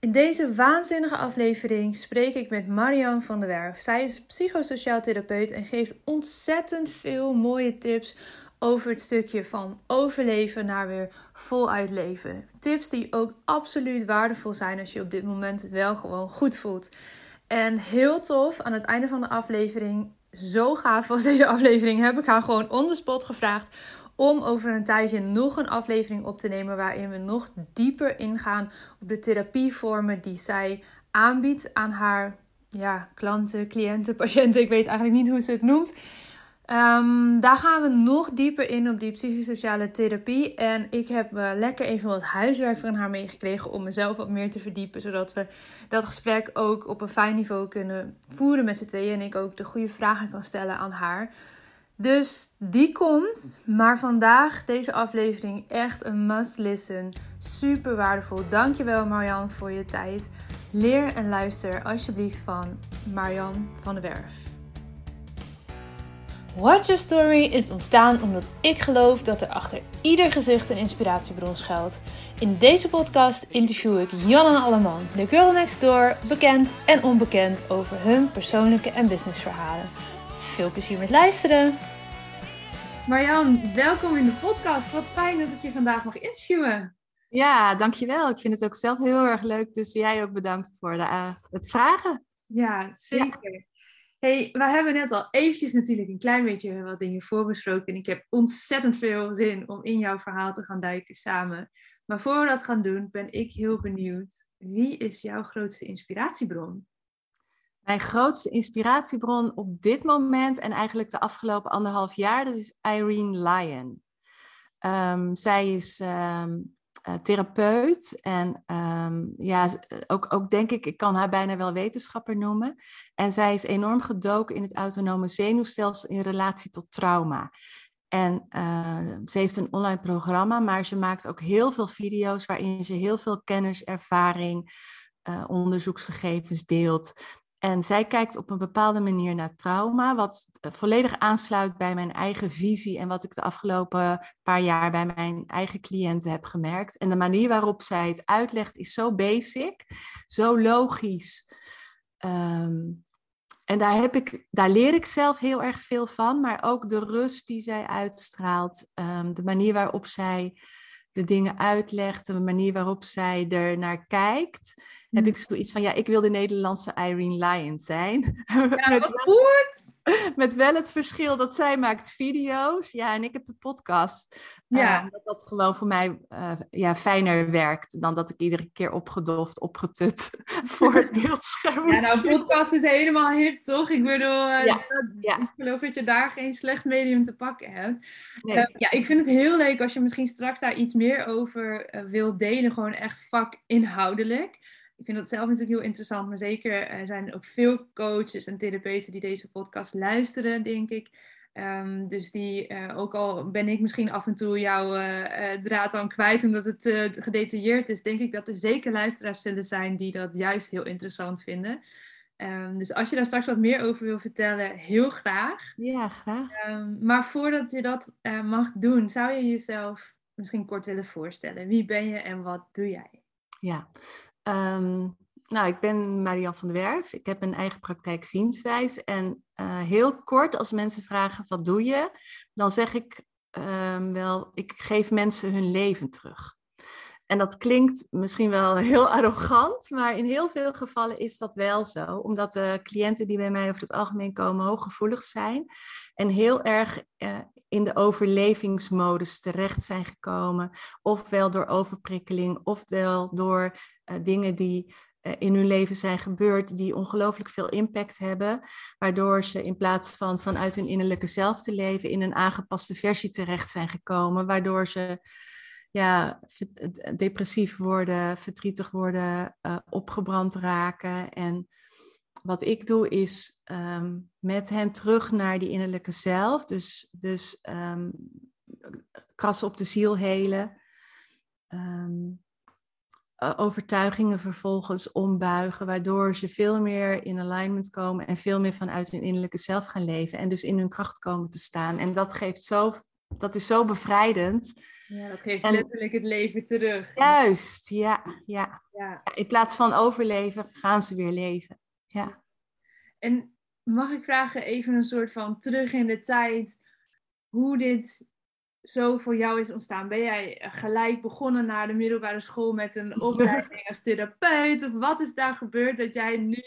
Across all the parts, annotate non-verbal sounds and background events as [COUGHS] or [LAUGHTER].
In deze waanzinnige aflevering spreek ik met Marianne van der Werf. Zij is psychosociaal therapeut en geeft ontzettend veel mooie tips over het stukje van overleven naar weer voluit leven. Tips die ook absoluut waardevol zijn als je op dit moment wel gewoon goed voelt. En heel tof, aan het einde van de aflevering, zo gaaf als deze aflevering, heb ik haar gewoon on the spot gevraagd om over een tijdje nog een aflevering op te nemen waarin we nog dieper ingaan op de therapievormen die zij aanbiedt aan haar ja, klanten, cliënten, patiënten. Ik weet eigenlijk niet hoe ze het noemt. Um, daar gaan we nog dieper in op die psychosociale therapie. En ik heb uh, lekker even wat huiswerk van haar meegekregen om mezelf wat meer te verdiepen. Zodat we dat gesprek ook op een fijn niveau kunnen voeren met z'n tweeën. En ik ook de goede vragen kan stellen aan haar. Dus die komt. Maar vandaag deze aflevering echt een must listen. Super waardevol. Dankjewel Marjan voor je tijd. Leer en luister alsjeblieft van Marjan van der Werf. Watch Your Story is ontstaan omdat ik geloof dat er achter ieder gezicht een inspiratiebron schuilt. In deze podcast interview ik Jan en Alleman, de girl next door, bekend en onbekend over hun persoonlijke en businessverhalen. Veel plezier met luisteren! Marjan, welkom in de podcast. Wat fijn dat ik je vandaag mag interviewen. Ja, dankjewel. Ik vind het ook zelf heel erg leuk. Dus jij ook bedankt voor de, uh, het vragen. Ja, zeker. Hey, we hebben net al eventjes natuurlijk een klein beetje wat dingen voorbesproken. En ik heb ontzettend veel zin om in jouw verhaal te gaan duiken samen. Maar voor we dat gaan doen, ben ik heel benieuwd. Wie is jouw grootste inspiratiebron? Mijn grootste inspiratiebron op dit moment en eigenlijk de afgelopen anderhalf jaar, dat is Irene Lyon. Um, zij is um, uh, therapeut en um, ja, ook, ook denk ik, ik kan haar bijna wel wetenschapper noemen. En zij is enorm gedoken in het autonome zenuwstelsel in relatie tot trauma. En uh, ze heeft een online programma, maar ze maakt ook heel veel video's waarin ze heel veel kennis, ervaring, uh, onderzoeksgegevens deelt. En zij kijkt op een bepaalde manier naar trauma, wat eh, volledig aansluit bij mijn eigen visie en wat ik de afgelopen paar jaar bij mijn eigen cliënten heb gemerkt. En de manier waarop zij het uitlegt is zo basic, zo logisch. Um, en daar, heb ik, daar leer ik zelf heel erg veel van, maar ook de rust die zij uitstraalt, um, de manier waarop zij de dingen uitlegt, de manier waarop zij er naar kijkt heb ik zoiets van, ja, ik wil de Nederlandse Irene Lyon zijn. [LAUGHS] Ja, met, wat goed! [LAUGHS] Met wel het verschil dat zij maakt video's, ja, en ik heb de podcast. Ja. Uh, dat dat gewoon voor mij uh, ja, fijner werkt dan dat ik iedere keer opgedoft, opgetut [LAUGHS] voor het beeldscherm Ja, nou, podcast is helemaal hip, toch? Ik bedoel, uh, ja. ja. ik geloof dat je daar geen slecht medium te pakken hebt. Nee. ja, ik vind het heel leuk als je misschien straks daar iets meer over wilt delen, gewoon echt vakinhoudelijk ik vind dat zelf natuurlijk heel interessant, maar zeker er zijn ook veel coaches en therapeuten die deze podcast luisteren, denk ik. Um, dus die, uh, ook al ben ik misschien af en toe jouw uh, draad dan kwijt omdat het gedetailleerd is, denk ik dat er zeker luisteraars zullen zijn die dat juist heel interessant vinden. Um, dus als je daar straks wat meer over wil vertellen, heel graag. Ja, graag. Um, maar voordat je dat mag doen, zou je jezelf misschien kort willen voorstellen. Wie ben je en wat doe jij? Ja, Um, nou, ik ben Marian van der Werf. Ik heb een eigen praktijk zienswijs. En uh, heel kort, als mensen vragen wat doe je, dan zeg ik um, wel, ik geef mensen hun leven terug. En dat klinkt misschien wel [LAUGHS] heel arrogant, maar in heel veel gevallen is dat wel zo. Omdat de cliënten die bij mij over het algemeen komen hooggevoelig zijn en heel erg uh, in de overlevingsmodus terecht zijn gekomen. Ofwel door overprikkeling, ofwel door uh, dingen die uh, in hun leven zijn gebeurd, die ongelooflijk veel impact hebben. Waardoor ze in plaats van vanuit hun innerlijke zelf te leven, in een aangepaste versie terecht zijn gekomen. Waardoor ze ja, depressief worden, verdrietig worden, uh, opgebrand raken. En wat ik doe is um, met hen terug naar die innerlijke zelf. Dus, dus um, krassen op de ziel helen. Um, overtuigingen vervolgens ombuigen, waardoor ze veel meer in alignment komen en veel meer vanuit hun innerlijke zelf gaan leven en dus in hun kracht komen te staan. En dat geeft zo, dat is zo bevrijdend. Ja, dat geeft letterlijk het leven terug. Juist, ja, ja, ja. In plaats van overleven, gaan ze weer leven. Ja. En mag ik vragen, even een soort van terug in de tijd, hoe dit zo voor jou is ontstaan? Ben jij gelijk begonnen na de middelbare school met een [LAUGHS] opleiding als therapeut? Of wat is daar gebeurd dat jij nu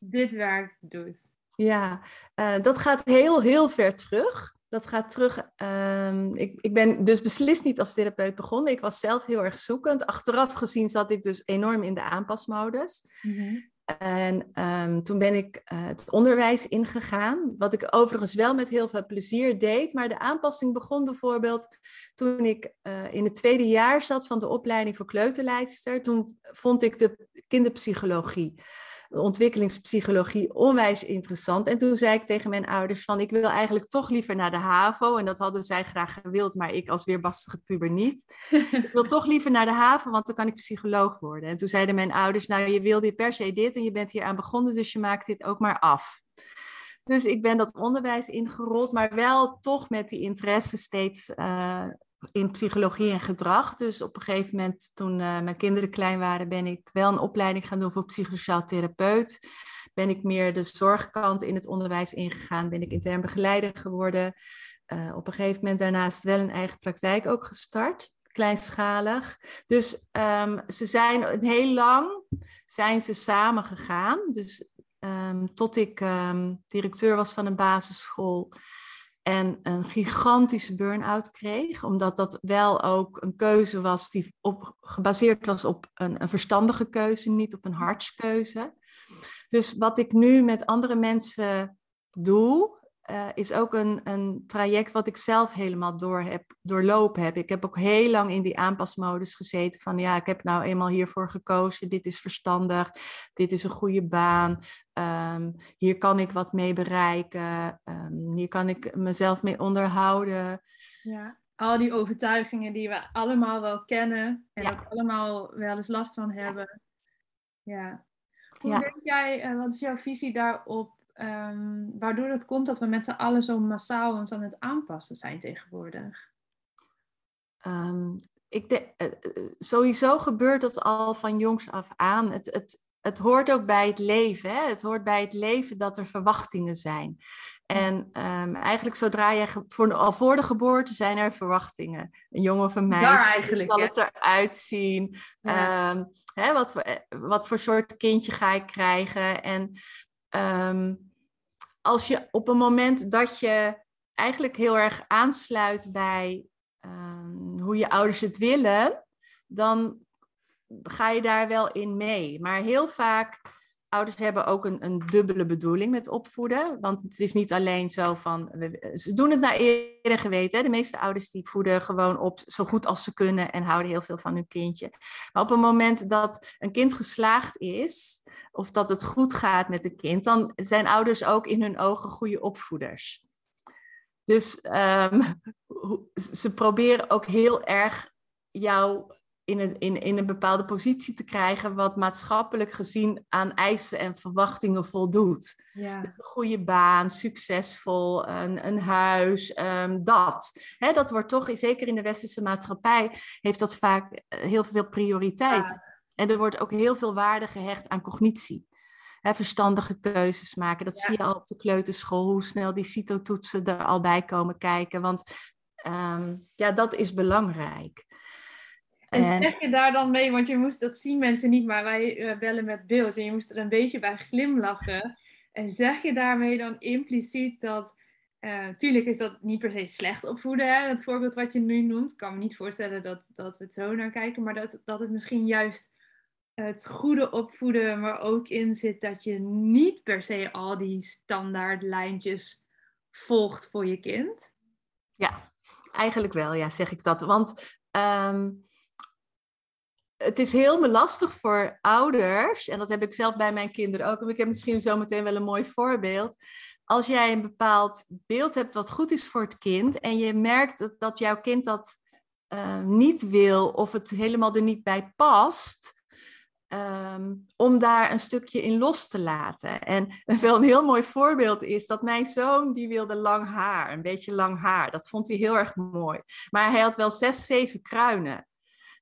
dit werk doet? Ja, uh, dat gaat heel, heel ver terug. Dat gaat terug. Um, ik, ik ben dus beslist niet als therapeut begonnen. Ik was zelf heel erg zoekend. Achteraf gezien zat ik dus enorm in de aanpasmodus. Mm -hmm. En um, toen ben ik uh, het onderwijs ingegaan, wat ik overigens wel met heel veel plezier deed. Maar de aanpassing begon bijvoorbeeld toen ik uh, in het tweede jaar zat van de opleiding voor kleuterleidster. Toen vond ik de kinderpsychologie ontwikkelingspsychologie onwijs interessant. En toen zei ik tegen mijn ouders van ik wil eigenlijk toch liever naar de HAVO. En dat hadden zij graag gewild, maar ik als weerbarstige puber niet. [LAUGHS] ik wil toch liever naar de HAVO, want dan kan ik psycholoog worden. En toen zeiden mijn ouders, nou je wilde per se dit en je bent hier aan begonnen, dus je maakt dit ook maar af. Dus ik ben dat onderwijs ingerold, maar wel toch met die interesse steeds uh, in psychologie en gedrag. Dus op een gegeven moment, toen uh, mijn kinderen klein waren, ben ik wel een opleiding gaan doen voor psychosociaal therapeut. Ben ik meer de zorgkant in het onderwijs ingegaan, ben ik intern begeleider geworden. Uh, op een gegeven moment daarnaast wel een eigen praktijk ook gestart, kleinschalig. Dus um, ze zijn heel lang zijn ze samen gegaan. Dus um, tot ik um, directeur was van een basisschool en een gigantische burn-out kreeg, omdat dat wel ook een keuze was die op, gebaseerd was op een, een verstandige keuze, niet op een hartskeuze. Dus wat ik nu met andere mensen doe, uh, is ook een, een traject wat ik zelf helemaal door heb, doorlopen heb. Ik heb ook heel lang in die aanpasmodus gezeten van ja, ik heb nou eenmaal hiervoor gekozen, dit is verstandig, dit is een goede baan, um, hier kan ik wat mee bereiken, um, hier kan ik mezelf mee onderhouden. Ja, al die overtuigingen die we allemaal wel kennen en ja. ook allemaal wel eens last van hebben. Ja. Hoe ja. denk jij, uh, wat is jouw visie daarop? Um, waardoor het komt dat we met z'n allen zo massaal ons aan het aanpassen zijn tegenwoordig? Um, ik de, uh, sowieso gebeurt dat al van jongs af aan. Het, het, het hoort ook bij het leven. Hè? Het hoort bij het leven dat er verwachtingen zijn. En um, eigenlijk zodra je, voor, al voor de geboorte zijn er verwachtingen. Een jongen of een meisje, zal het eruit zien? Ja. Um, hè, wat, voor, wat voor soort kindje ga ik krijgen? En um, als je op een moment dat je eigenlijk heel erg aansluit bij um, hoe je ouders het willen, dan ga je daar wel in mee. Maar heel vaak, ouders hebben ook een, een dubbele bedoeling met opvoeden. Want het is niet alleen zo van, ze doen het naar eerder geweten. Hè? De meeste ouders die voeden gewoon op zo goed als ze kunnen en houden heel veel van hun kindje. Maar op een moment dat een kind geslaagd is, of dat het goed gaat met het kind, dan zijn ouders ook in hun ogen goede opvoeders. Dus um, ze proberen ook heel erg jou in een, in, in een bepaalde positie te krijgen, wat maatschappelijk gezien aan eisen en verwachtingen voldoet. Ja. Dus een goede baan, succesvol, een, een huis, um, dat. Hè, dat wordt toch, zeker in de westerse maatschappij, heeft dat vaak eh, heel veel prioriteit. Ja. En er wordt ook heel veel waarde gehecht aan cognitie. He, verstandige keuzes maken. Dat ja. zie je al op de kleuterschool, hoe snel die CITO-toetsen er al bij komen kijken. Want um, ja, dat is belangrijk. En, en zeg je daar dan mee, want je moest, dat zien mensen niet, maar wij uh, bellen met beeld en je moest er een beetje bij glimlachen. En zeg je daarmee dan impliciet dat, uh, tuurlijk is dat niet per se slecht opvoeden, hè? het voorbeeld wat je nu noemt. Ik kan me niet voorstellen dat, dat we het zo naar kijken, maar dat, dat het misschien juist het goede opvoeden maar ook in zit dat je niet per se al die standaard lijntjes volgt voor je kind? Ja, eigenlijk wel, ja, zeg ik dat. Want um, het is heel lastig voor ouders, en dat heb ik zelf bij mijn kinderen ook, en ik heb misschien zo meteen wel een mooi voorbeeld. Als jij een bepaald beeld hebt wat goed is voor het kind en je merkt dat, dat jouw kind dat uh, niet wil of het helemaal er niet bij past, ehm, om daar een stukje in los te laten. En [LAUGHS] wel een heel mooi voorbeeld is dat mijn zoon, die wilde lang haar, een beetje lang haar. Dat vond hij heel erg mooi. Maar hij had wel zes, zeven kruinen.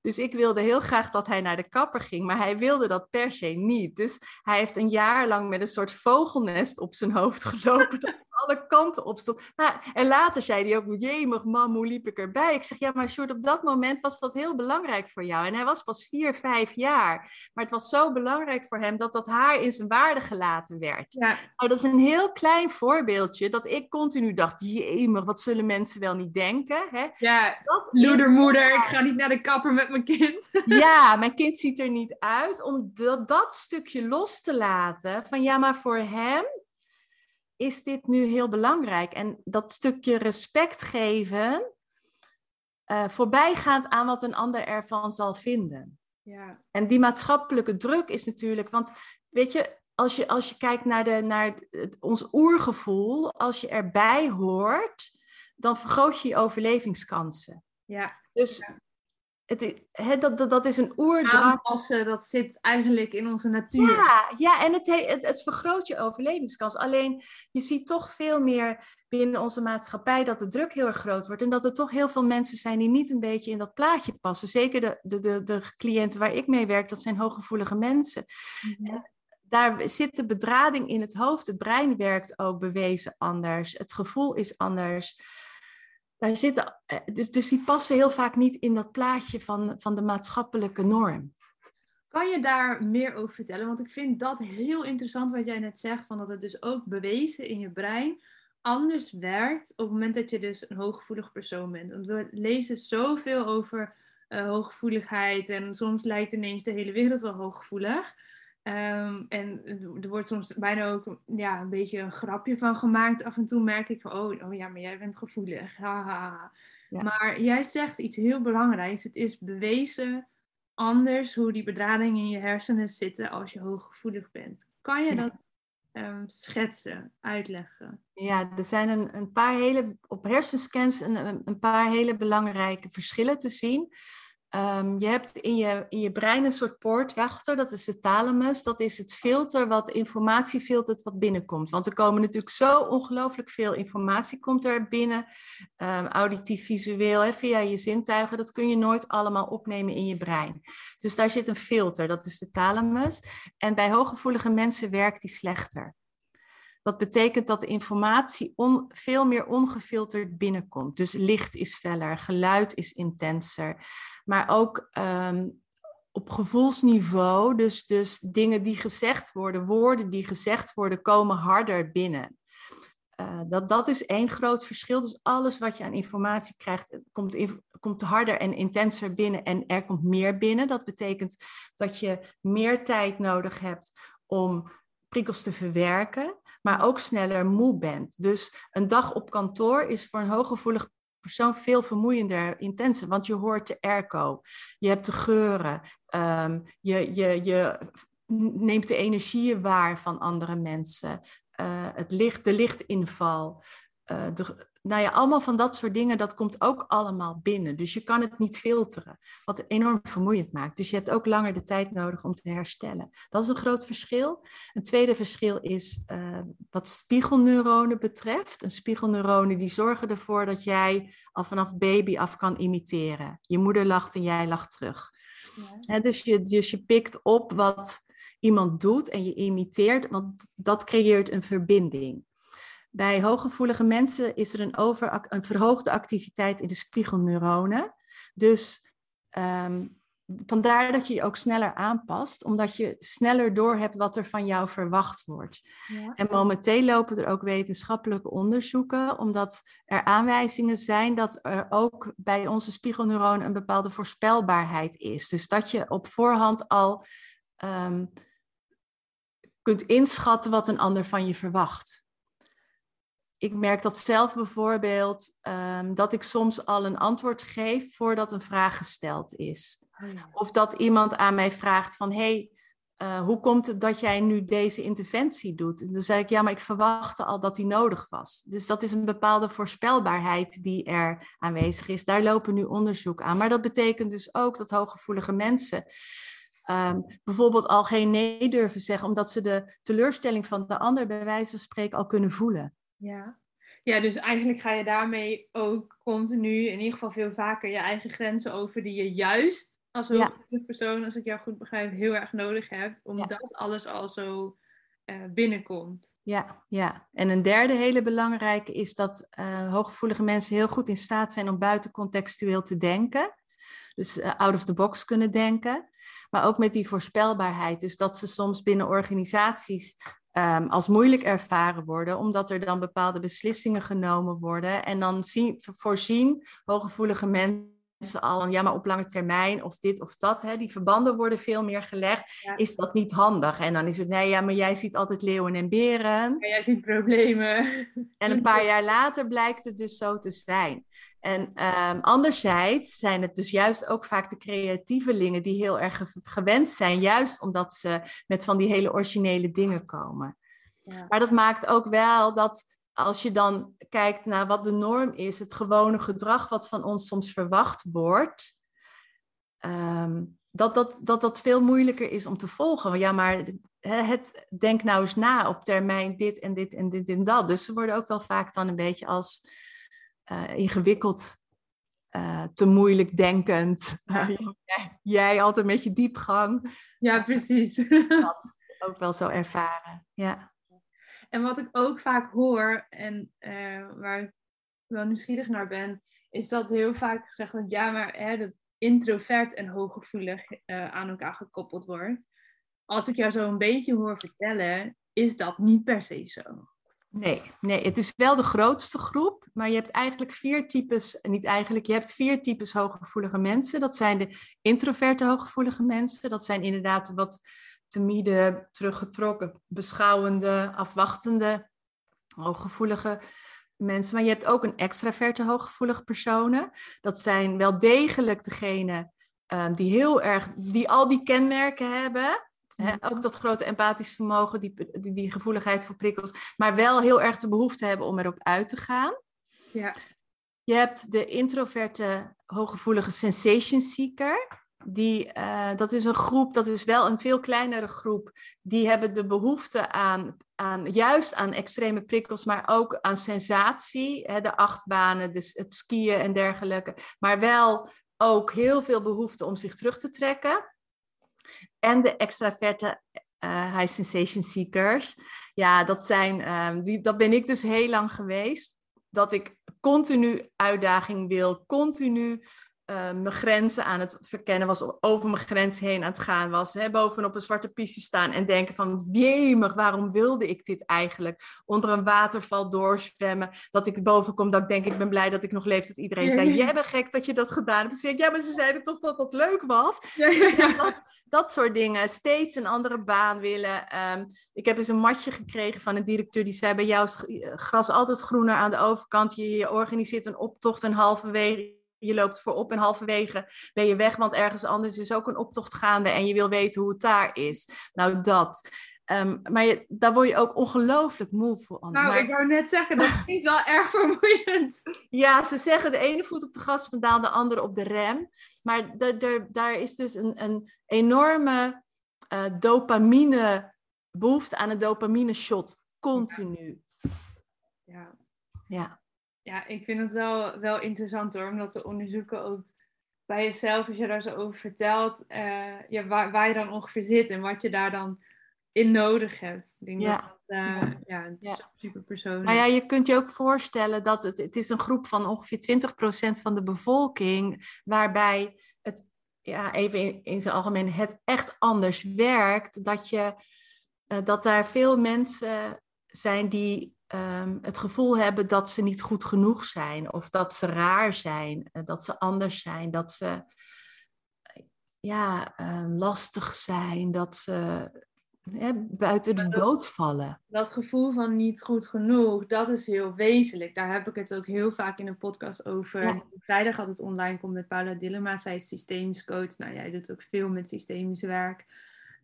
Dus ik wilde heel graag dat hij naar de kapper ging, maar hij wilde dat per se niet. Dus hij heeft een jaar lang met een soort vogelnest op zijn hoofd [LAUGHS] gelopen, alle kanten op stond. en later zei hij ook, jemig mam, hoe liep ik erbij? Ik zeg, ja, maar Sjoerd, op dat moment was dat heel belangrijk voor jou. En hij was pas vier, vijf jaar. Maar het was zo belangrijk voor hem dat dat haar in zijn waarde gelaten werd. Ja. Nou, dat is een heel klein voorbeeldje dat ik continu dacht, jemig, wat zullen mensen wel niet denken? Hè? Ja, moedermoeder, ik ga niet naar de kapper met mijn kind. [LAUGHS] Ja, mijn kind ziet er niet uit. Om dat, dat stukje los te laten van ja, maar voor hem is dit nu heel belangrijk. En dat stukje respect geven, uh, voorbijgaand aan wat een ander ervan zal vinden. Ja. En die maatschappelijke druk is natuurlijk, want weet je, als je, als je kijkt naar, de, naar ons oergevoel, als je erbij hoort, dan vergroot je je overlevingskansen. Ja. Dus het, dat, dat, dat is een oerdrang. Aanpassen, dat zit eigenlijk in onze natuur. Ja, ja en het, het, het vergroot je overlevingskans. Alleen je ziet toch veel meer binnen onze maatschappij dat de druk heel erg groot wordt. En dat er toch heel veel mensen zijn die niet een beetje in dat plaatje passen. Zeker de, de, de, de cliënten waar ik mee werk, dat zijn hooggevoelige mensen. Mhm. Daar zit de bedrading in het hoofd. Het brein werkt ook bewezen anders. Het gevoel is anders daar zitten, eh, dus, dus die passen heel vaak niet in dat plaatje van, van de maatschappelijke norm. Kan je daar meer over vertellen? Want ik vind dat heel interessant wat jij net zegt, van dat het dus ook bewezen in je brein anders werkt op het moment dat je dus een hooggevoelig persoon bent. Want we lezen zoveel over uh, hooggevoeligheid en soms lijkt ineens de hele wereld wel hooggevoelig. Um, en er wordt soms bijna ook ja, een beetje een grapje van gemaakt. Af en toe merk ik van, oh, oh ja, maar jij bent gevoelig. Ja. Maar jij zegt iets heel belangrijks. Het is bewezen anders hoe die bedradingen in je hersenen zitten als je hooggevoelig bent. Kan je dat um, schetsen, uitleggen? Ja, er zijn een, een paar hele, op hersenscans een, een paar hele belangrijke verschillen te zien. Um, je hebt in je, in je brein een soort poortwachter, dat is de thalamus. Dat is het filter wat informatie filtert wat binnenkomt. Want er komen natuurlijk zo ongelooflijk veel informatie komt er binnen. Um, auditief, visueel, via je zintuigen. Dat kun je nooit allemaal opnemen in je brein. Dus daar zit een filter, dat is de thalamus. En bij hooggevoelige mensen werkt die slechter. Dat betekent dat de informatie veel meer ongefilterd binnenkomt. Dus licht is feller, geluid is intenser. Maar ook ehm, op gevoelsniveau, dus, dus dingen die gezegd worden, woorden die gezegd worden, komen harder binnen. Uh, dat, dat is één groot verschil. Dus alles wat je aan informatie krijgt, komt, in, komt harder en intenser binnen en er komt meer binnen. Dat betekent dat je meer tijd nodig hebt om prikkels te verwerken, maar ook sneller moe bent. Dus een dag op kantoor is voor een hooggevoelig persoon veel vermoeiender, intenser, want je hoort de airco, je hebt de geuren, um, je, je, je neemt de energieën waar van andere mensen, uh, het licht, de lichtinval, uh, de, nou ja, allemaal van dat soort dingen, dat komt ook allemaal binnen. Dus je kan het niet filteren, wat enorm vermoeiend maakt. Dus je hebt ook langer de tijd nodig om te herstellen. Dat is een groot verschil. Een tweede verschil is uh, wat spiegelneuronen betreft. Een spiegelneuronen die zorgen ervoor dat jij al vanaf baby af kan imiteren. Je moeder lacht en jij lacht terug. Ja. dus, je, dus je pikt op wat iemand doet en je imiteert, want dat creëert een verbinding. Bij hooggevoelige mensen is er een, over, een verhoogde activiteit in de spiegelneuronen. Dus um, vandaar dat je je ook sneller aanpast, omdat je sneller doorhebt wat er van jou verwacht wordt. Ja. En momenteel lopen er ook wetenschappelijke onderzoeken, omdat er aanwijzingen zijn dat er ook bij onze spiegelneuronen een bepaalde voorspelbaarheid is. Dus dat je op voorhand al um, kunt inschatten wat een ander van je verwacht ik merk dat zelf bijvoorbeeld, um, dat ik soms al een antwoord geef voordat een vraag gesteld is. Oh of dat iemand aan mij vraagt van, hey, uh, hoe komt het dat jij nu deze interventie doet? En dan zeg ik, ja, maar ik verwachtte al dat die nodig was. Dus dat is een bepaalde voorspelbaarheid die er aanwezig is. Daar lopen nu onderzoek aan. Maar dat betekent dus ook dat hooggevoelige mensen ehm, bijvoorbeeld al geen nee durven zeggen, omdat ze de teleurstelling van de ander bij wijze van spreken al kunnen voelen. Ja. Ja, dus eigenlijk ga je daarmee ook continu, in ieder geval veel vaker, je eigen grenzen over die je juist als hooggevoelig persoon, als ik jou goed begrijp, heel erg nodig hebt, omdat alles al zo uh, binnenkomt. Ja, ja, en een derde hele belangrijke is dat uh, hooggevoelige mensen heel goed in staat zijn om buitencontextueel te denken. Dus uh, out of the box kunnen denken. Maar ook met die voorspelbaarheid. Dus dat ze soms binnen organisaties um, als moeilijk ervaren worden, omdat er dan bepaalde beslissingen genomen worden. En dan zien, voorzien hooggevoelige mensen al, ja, maar op lange termijn of dit of dat, hè, die verbanden worden veel meer gelegd, is dat niet handig. En dan is het, nee, ja, maar jij ziet altijd leeuwen en beren. Ja, jij ziet problemen. En een paar [LAUGHS] jaar later blijkt het dus zo te zijn. En um, anderzijds zijn het dus juist ook vaak de creatievelingen die heel erg gewend zijn, juist omdat ze met van die hele originele dingen komen. Ja. Maar dat maakt ook wel dat als je dan kijkt naar wat de norm is, het gewone gedrag wat van ons soms verwacht wordt, ehm, dat, dat, dat dat veel moeilijker is om te volgen. Ja, maar het, denk nou eens na op termijn dit en dit en dit en dat. Dus ze worden ook wel vaak dan een beetje als uh, ingewikkeld, uh, te moeilijk denkend. [LAUGHS] jij, jij altijd met je diepgang. Ja, precies. [LAUGHS] Dat [LAUGHS] ook wel zo ervaren, ja. En wat ik ook vaak hoor en uh, waar ik wel nieuwsgierig naar ben, is dat heel vaak gezegd wordt, ja, maar hè, dat introvert en hooggevoelig aan elkaar gekoppeld wordt. Als ik jou zo een beetje hoor vertellen, is dat niet per se zo. Nee, nee, het is wel de grootste groep, maar je hebt eigenlijk vier types, niet eigenlijk, je hebt vier types hooggevoelige mensen. Dat zijn de introverte hooggevoelige mensen, dat zijn inderdaad wat timide, teruggetrokken, beschouwende, afwachtende, hooggevoelige mensen. Maar je hebt ook een extraverte hooggevoelige personen. Dat zijn wel degelijk degenen uh, die heel erg, die al die kenmerken hebben. Ook dat grote empathisch vermogen, die, die, die, gevoeligheid voor prikkels, maar wel heel erg de behoefte hebben om erop uit te gaan. Ja. Je hebt de introverte, hooggevoelige sensation seeker die, uh, dat is een groep, dat is wel een veel kleinere groep, die hebben de behoefte aan, aan juist aan extreme prikkels, maar ook aan sensatie, de achtbanen, dus het skiën en dergelijke, maar wel ook heel veel behoefte om zich terug te trekken. En de extraverte uh, high sensation seekers, ja, dat, zijn, uh, die, dat ben ik dus heel lang geweest, dat ik continu uitdaging wil, continu uh, mijn grenzen aan het verkennen was, over mijn grens heen aan het gaan was, hè, bovenop een zwarte piste staan en denken van, jemig, waarom wilde ik dit eigenlijk? Onder een waterval doorzwemmen, dat ik boven kom, dat ik denk, ik ben blij dat ik nog leef, dat iedereen zei, jij bent gek dat je dat gedaan hebt. Dus ik, ja, maar ze zeiden toch dat dat leuk was? Ja, dat, dat soort dingen, steeds een andere baan willen. Um, ik heb eens een matje gekregen van een directeur, die zei, bij jou is gras altijd groener aan de overkant, je, je organiseert een optocht en halverwege je loopt voorop en halverwege ben je weg, want ergens anders is ook een optocht gaande en je wil weten hoe het daar is. Nou, dat. Um, maar je, daar word je ook ongelooflijk moe van. Nou, ik wou net zeggen, dat [LAUGHS] is wel erg vermoeiend. Ja, ze zeggen de ene voet op de gaspedaal, de andere op de rem. Maar daar is dus een, een enorme uh, dopamine, behoefte aan een dopamine shot, continu. Ja. Ja. Ja, ik vind het wel, wel interessant hoor, omdat te onderzoeken ook bij jezelf, als je daar zo over vertelt, uh, ja, waar, waar je dan ongeveer zit en wat je daar dan in nodig hebt. Ik denk ja. dat uh, ja. het is super persoonlijk. Nou ja, je kunt je ook voorstellen dat het, het is een groep van ongeveer 20% van de bevolking, waarbij het, ja, even in, in zijn algemeen, het echt anders werkt. Dat, je, uh, dat daar veel mensen zijn die um, het gevoel hebben dat ze niet goed genoeg zijn, of dat ze raar zijn, uh, dat ze anders zijn, dat ze ja, um, lastig zijn, dat ze buiten de boot vallen. Dat gevoel van niet goed genoeg, dat is heel wezenlijk. Daar heb ik het ook heel vaak in een podcast over. Ja. Vrijdag had het online komt met Paula Dillema. Zij is systemisch coach. Nou, jij doet ook veel met systemisch werk.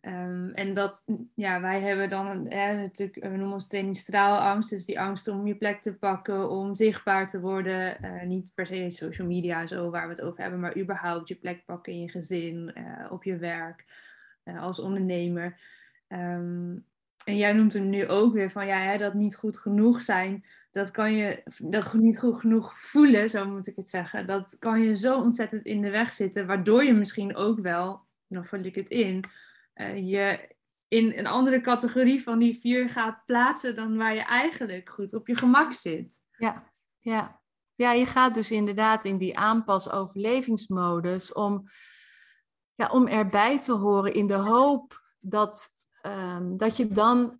Um, en dat, ja, wij hebben dan natuurlijk, we noemen ons training straalangst. Dus die angst om je plek te pakken, om zichtbaar te worden. Uh, niet per se social media zo waar we het over hebben, maar überhaupt je plek pakken in je gezin, uh, op je werk. uh, als ondernemer. Ehm, en jij noemt hem nu ook weer van ja, dat niet goed genoeg zijn. Dat kan je, dat niet goed genoeg voelen, zo moet ik het zeggen. Dat kan je zo ontzettend in de weg zitten, waardoor je misschien ook wel, dan vul ik het in, uh, je in een andere categorie van die vier gaat plaatsen dan waar je eigenlijk goed op je gemak zit. Ja, ja. ja je gaat dus inderdaad in die aanpas-overlevingsmodus om, ja, om erbij te horen in de hoop dat, um, dat je dan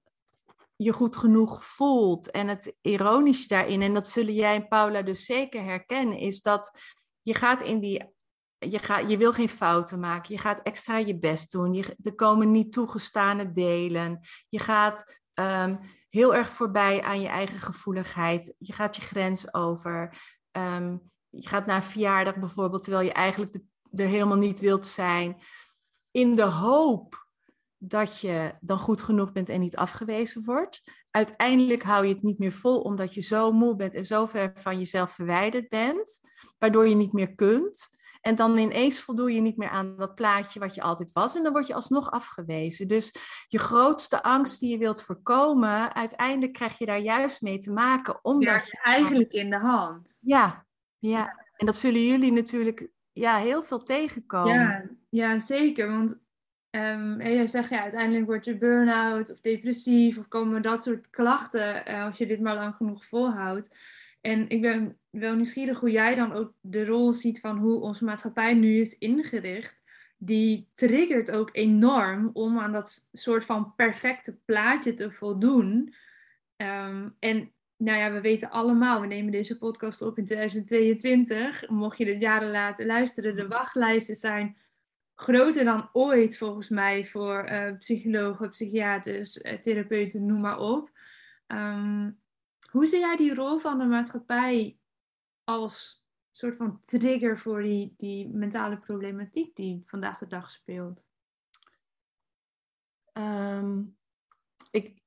je goed genoeg voelt. En het ironische daarin, en dat zullen jij en Paula dus zeker herkennen, is dat je gaat in die je, gaat, je wil geen fouten maken. Je gaat extra je best doen. Je, er komen niet toegestane delen. Je gaat ehm, heel erg voorbij aan je eigen gevoeligheid. Je gaat je grens over. Ehm, je gaat naar een verjaardag bijvoorbeeld, terwijl je eigenlijk er helemaal niet wilt zijn. In de hoop dat je dan goed genoeg bent en niet afgewezen wordt. Uiteindelijk hou je het niet meer vol omdat je zo moe bent en zo ver van jezelf verwijderd bent, waardoor je niet meer kunt. En dan ineens voldoe je niet meer aan dat plaatje wat je altijd was. En dan word je alsnog afgewezen. Dus je grootste angst die je wilt voorkomen, uiteindelijk krijg je daar juist mee te maken. Omdat ja, je eigenlijk in de hand. Ja, ja. En dat zullen jullie natuurlijk ja, heel veel tegenkomen. Ja, ja zeker. Want um, je zegt ja, uiteindelijk word je burn-out of depressief of komen dat soort klachten uh, als je dit maar lang genoeg volhoudt. En ik ben wel nieuwsgierig hoe jij dan ook de rol ziet van hoe onze maatschappij nu is ingericht. Die triggert ook enorm om aan dat soort van perfecte plaatje te voldoen. Um, en nou ja, we weten allemaal, we nemen deze podcast op in 2022. Mocht je dit jaren laten luisteren, de wachtlijsten zijn groter dan ooit volgens mij voor uh, psychologen, psychiaters, uh, therapeuten, noem maar op. Um, hoe zie jij die rol van de maatschappij als soort van trigger voor die, die mentale problematiek die vandaag de dag speelt? Ehm, ik,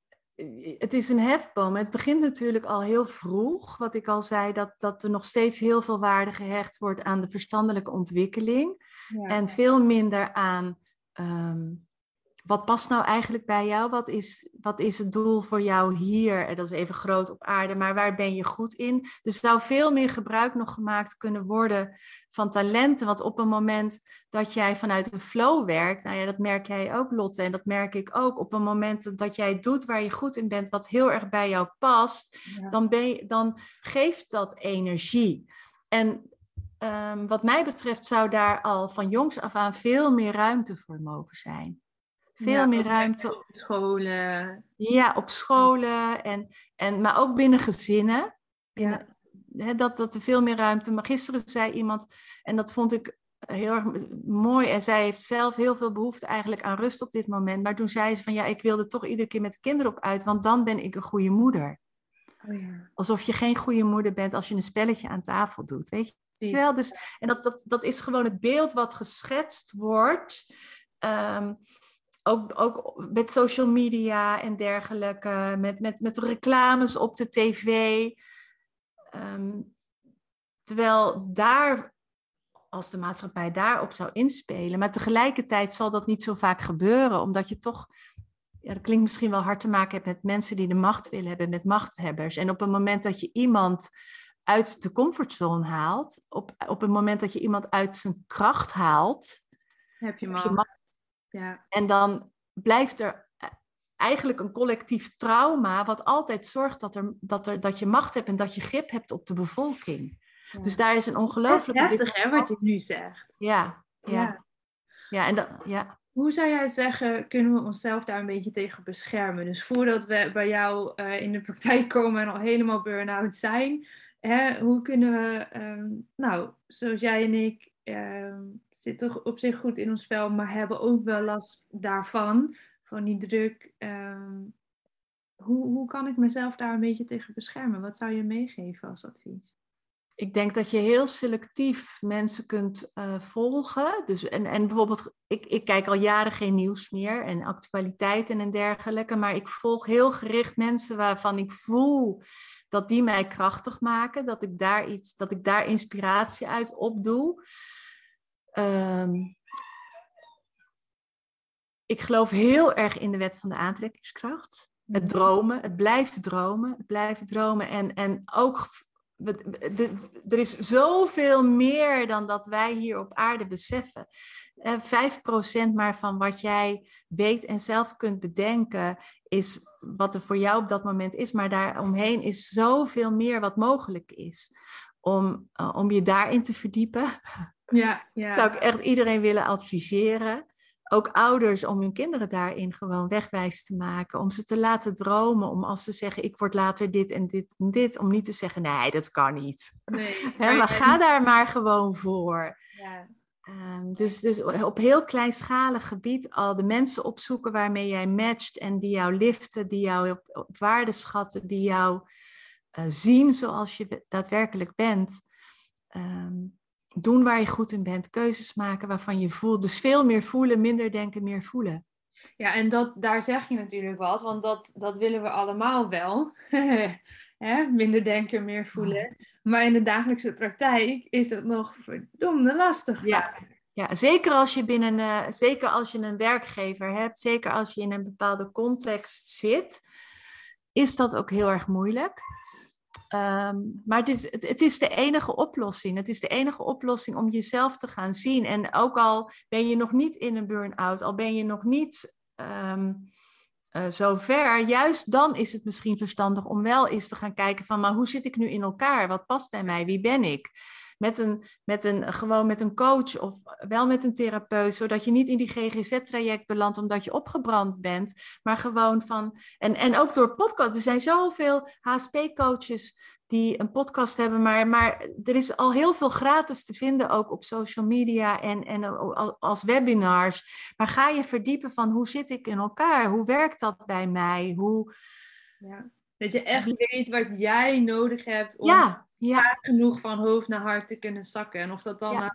het is een hefboom. Het begint natuurlijk al heel vroeg. Wat ik al zei, dat, dat er nog steeds heel veel waarde gehecht wordt aan de verstandelijke ontwikkeling. En veel minder aan ehm, wat past nou eigenlijk bij jou? Wat is, wat is het doel voor jou hier? En dat is even groot op aarde, maar waar ben je goed in? Dus er zou veel meer gebruik nog gemaakt kunnen worden van talenten. Want op een moment dat jij vanuit een flow werkt, nou ja, dat merk jij ook, Lotte, en dat merk ik ook. Op een moment dat jij doet waar je goed in bent, wat heel erg bij jou past, dan, ben je, dan geeft dat energie. En um, wat mij betreft zou daar al van jongs af aan veel meer ruimte voor mogen zijn. Veel meer ruimte. Op scholen. Ja, op scholen. En, en, maar ook binnen gezinnen. ja. dat, dat er veel meer ruimte. Maar gisteren zei iemand, en dat vond ik heel erg mooi. En zij heeft zelf heel veel behoefte eigenlijk aan rust op dit moment. Maar toen zei ze van ja, ik wilde toch iedere keer met de kinderen op uit, want dan ben ik een goede moeder. Oh ja. Alsof je geen goede moeder bent als je een spelletje aan tafel doet. Weet je wel? Dus, en dat, dat, dat is gewoon het beeld wat geschetst wordt. Um, ook, ook met social media en dergelijke, met, met, met reclames op de tv. Ehm, terwijl daar, als de maatschappij daarop zou inspelen, maar tegelijkertijd zal dat niet zo vaak gebeuren, omdat je toch, ja, dat klinkt misschien wel hard te maken hebt met mensen die de macht willen hebben, met machthebbers. En op het moment dat je iemand uit de comfortzone haalt, op, op het moment dat je iemand uit zijn kracht haalt, heb je macht. Ja. En dan blijft er eh, eigenlijk een collectief trauma, wat altijd zorgt dat, er, dat, er, dat je macht hebt en dat je grip hebt op de bevolking. Dus daar is een ongelooflijk. heftig, hè, wat je nu zegt. Ja, ja. ja. en dat, ja. Hoe zou jij zeggen, kunnen we onszelf daar een beetje tegen beschermen? Dus voordat we bij jou uh, in de praktijk komen en al helemaal burn-out zijn, hè, hoe kunnen we, ehm, nou, zoals jij en ik, ehm, zitten op zich goed in ons vel, maar hebben ook wel last daarvan, van die druk. Ehm, hoe, hoe kan ik mezelf daar een beetje tegen beschermen? Wat zou je meegeven als advies? Ik denk dat je heel selectief mensen kunt uh, volgen. Dus, en, en bijvoorbeeld, ik, ik kijk al jaren geen nieuws meer en actualiteiten en dergelijke, maar ik volg heel gericht mensen waarvan ik voel dat die mij krachtig maken, dat ik daar iets, dat ik daar inspiratie uit opdoe. Um, ik geloof heel erg in de wet van de aantrekkingskracht. Het Mhm. dromen, het blijven dromen, het blijven dromen. En, en ook, er is zoveel meer dan dat wij hier op aarde beseffen. Eh, 5% maar van wat jij weet en zelf kunt bedenken, is wat er voor jou op dat moment is. Maar daaromheen is zoveel meer wat mogelijk is. Om, eh, om je daarin te verdiepen, [LAUGHS] Ja, ja. zou ik echt iedereen willen adviseren. Ook ouders om hun kinderen daarin gewoon wegwijs te maken. Om ze te laten dromen. Om als ze zeggen, ik word later dit en dit en dit. Om niet te zeggen, nee, dat kan niet. Nee, [LAUGHS] maar ga daar maar gewoon voor. Ja, Ehm, dus, dus op heel kleinschalig gebied al de mensen opzoeken waarmee jij matcht. En die jou liften, die jou op, op waarde schatten. Die jou eh, zien zoals je daadwerkelijk bent. Ehm, doen waar je goed in bent. Keuzes maken waarvan je voelt. Dus veel meer voelen, minder denken, meer voelen. ja en dat, daar zeg je natuurlijk wat, want dat, dat willen we allemaal wel. [LAUGHS] Minder denken, meer voelen. Maar in de dagelijkse praktijk is dat nog verdomde lastig. Ja. Ja, zeker als je binnen, eh, zeker als je een werkgever hebt, zeker als je in een bepaalde context zit, is dat ook heel erg moeilijk. Ehm, maar het is, het, is de enige oplossing. Het is de enige oplossing om jezelf te gaan zien. En ook al ben je nog niet in een burn-out, al ben je nog niet ehm eh, zover, juist dan is het misschien verstandig om wel eens te gaan kijken van, maar hoe zit ik nu in elkaar? Wat past bij mij? Wie ben ik? Met een, met een, gewoon met een coach of wel met een therapeut, zodat je niet in die GGZ-traject belandt omdat je opgebrand bent, maar gewoon van, en, en ook door podcast, er zijn zoveel HSP-coaches die een podcast hebben, maar, maar er is al heel veel gratis te vinden ook op social media en, en al- als webinars. Maar ga je verdiepen van hoe zit ik in elkaar? Hoe werkt dat bij mij? Hoe... Ja. Dat je echt weet wat jij nodig hebt om Ja, genoeg van hoofd naar hart te kunnen zakken. En of dat dan Ja. nou,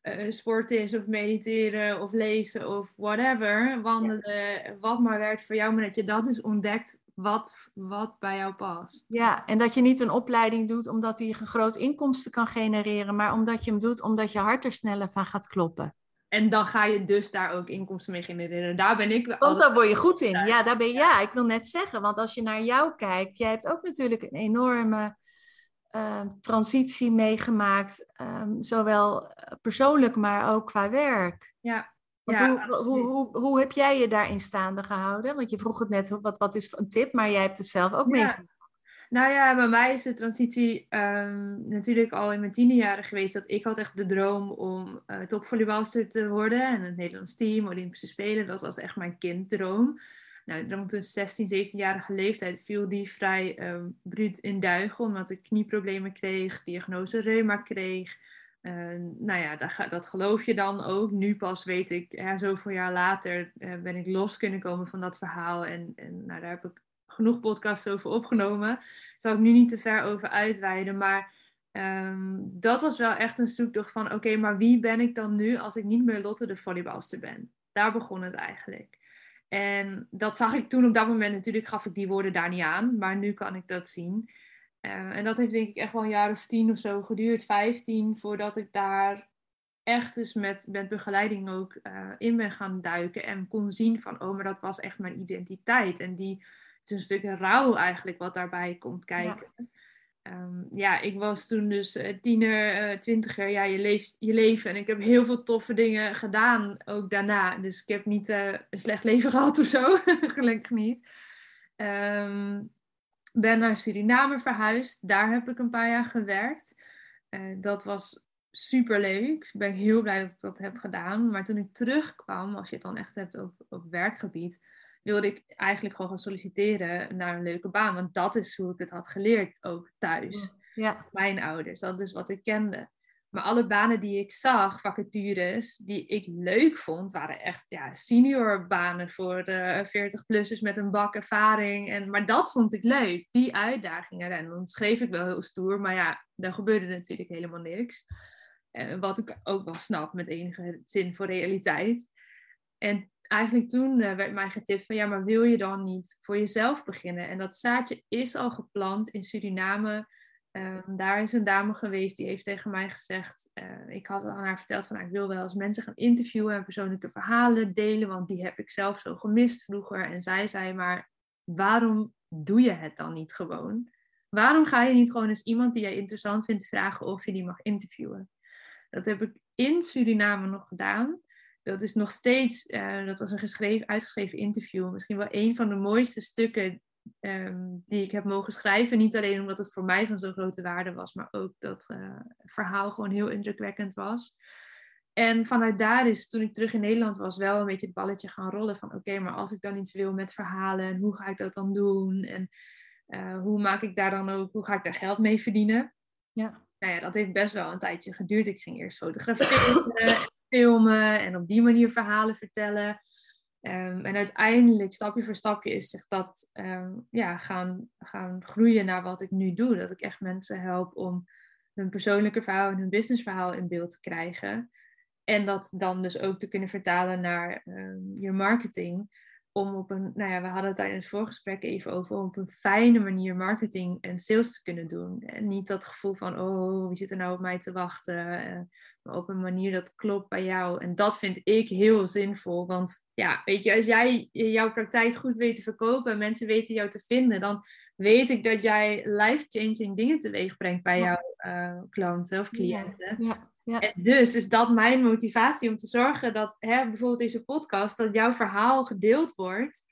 eh, sport is, of mediteren, of lezen, of whatever. Wandelen, wat maar werkt voor jou. Maar dat je dat dus ontdekt wat, wat bij jou past. ja, en dat je niet een opleiding doet omdat die een groot inkomsten kan genereren, maar omdat je hem doet omdat je hart er sneller van gaat kloppen. En dan ga je dus daar ook inkomsten mee genereren. Daar ben ik Want altijd- daar word je goed in. Ja, daar ben je, ja, ik wil net zeggen, want als je naar jou kijkt, jij hebt ook natuurlijk een enorme eh, transitie meegemaakt, ehm, zowel eh, persoonlijk, maar ook qua werk. Ja, Want ja, hoe, hoe, hoe, hoe heb jij je daarin staande gehouden? Want je vroeg het net, wat, wat is een tip, maar jij hebt het zelf ook Ja. meegemaakt. Nou ja, bij mij is de transitie ehm, natuurlijk al in mijn tiende jaren geweest. Dat ik had echt de droom om eh topvolleybalster te worden. En het Nederlands team, Olympische Spelen, dat was echt mijn kinddroom. Nou, rond een 16, 17-jarige leeftijd viel die vrij ehm bruut in duigen. Omdat ik knieproblemen kreeg, diagnose reuma kreeg. Eh, nou ja, dat, dat geloof je dan ook. Nu pas weet ik, ja, zoveel jaar later eh, ben ik los kunnen komen van dat verhaal. En, en nou, daar heb ik genoeg podcasts over opgenomen. Daar zal ik nu niet te ver over uitweiden. Maar ehm, dat was wel echt een zoektocht van... Oké, maar wie ben ik dan nu als ik niet meer Lotte de volleybalster ben? Daar begon het eigenlijk. En dat zag ik toen op dat moment. Natuurlijk gaf ik die woorden daar niet aan. Maar nu kan ik dat zien. Eh, en dat heeft denk ik echt wel een jaar of tien of zo geduurd. Vijftien, voordat ik daar echt dus met, met begeleiding ook eh, in ben gaan duiken. En kon zien van, oh, maar dat was echt mijn identiteit. En die, het is een stuk rouw eigenlijk wat daarbij komt kijken. Ja, ja ik was toen dus eh, tiener, eh, twintiger. Ja, je leeft je leven. En ik heb heel veel toffe dingen gedaan ook daarna. Dus ik heb niet eh, een slecht leven [LAUGHS] gehad of zo. Gelukkig niet. Ehm, ben naar Suriname verhuisd. Daar heb ik een paar jaar gewerkt. Uh, dat was super leuk. Ik ben heel blij dat ik dat heb gedaan. Maar toen ik terugkwam, als je het dan echt hebt op, op werkgebied, wilde ik eigenlijk gewoon gaan solliciteren naar een leuke baan. Want dat is hoe ik het had geleerd, ook thuis. Ja. Mijn ouders, dat is wat ik kende. Maar alle banen die ik zag, vacatures, die ik leuk vond, waren echt ja, senior banen voor de 40-plussers met een bak ervaring. En, maar dat vond ik leuk, die uitdagingen. En dan schreef ik wel heel stoer, maar ja, daar gebeurde natuurlijk helemaal niks. En wat ik ook wel snap met enige zin voor realiteit. En eigenlijk toen uh, werd mij getipt van ja, maar wil je dan niet voor jezelf beginnen? En dat zaadje is al geplant in Suriname Ehm, daar is een dame geweest die heeft tegen mij gezegd, uh, ik had aan haar verteld van nou, ik wil wel eens mensen gaan interviewen en persoonlijke verhalen delen, want die heb ik zelf zo gemist vroeger. En zij zei maar, waarom doe je het dan niet gewoon? Waarom ga je niet gewoon eens iemand die jij interessant vindt vragen of je die mag interviewen? Dat heb ik in Suriname nog gedaan. Dat is nog steeds, uh, dat was een geschreven, uitgeschreven interview. Misschien wel een van de mooiste stukken Ehm, die ik heb mogen schrijven. Niet alleen omdat het voor mij van zo'n grote waarde was, maar ook dat uh, het verhaal gewoon heel indrukwekkend was. En vanuit daar is, toen ik terug in Nederland was, wel een beetje het balletje gaan rollen van oké, maar als ik dan iets wil met verhalen, en hoe ga ik dat dan doen? En uh, hoe maak ik daar dan ook, hoe ga ik daar geld mee verdienen? Ja. Nou ja, dat heeft best wel een tijdje geduurd. Ik ging eerst fotograferen, [COUGHS] en op die manier verhalen vertellen. Um, en uiteindelijk, stapje voor stapje, is zich dat um, ja, gaan, gaan groeien naar wat ik nu doe. Dat ik echt mensen help om hun persoonlijke verhaal en hun businessverhaal in beeld te krijgen. En dat dan dus ook te kunnen vertalen naar um, je marketing om op een, nou ja, we hadden het in het voorgesprek even over, om op een fijne manier marketing en sales te kunnen doen. En niet dat gevoel van, oh, wie zit er nou op mij te wachten? Eh, maar op een manier dat klopt bij jou. En dat vind ik heel zinvol. Want ja, weet je, als jij jouw praktijk goed weet te verkopen en mensen weten jou te vinden, dan weet ik dat jij life-changing dingen teweeg brengt bij jouw uh, klanten of cliënten. ja. Ja. En dus is dat mijn motivatie om te zorgen dat hè, bijvoorbeeld deze podcast, dat jouw verhaal gedeeld wordt,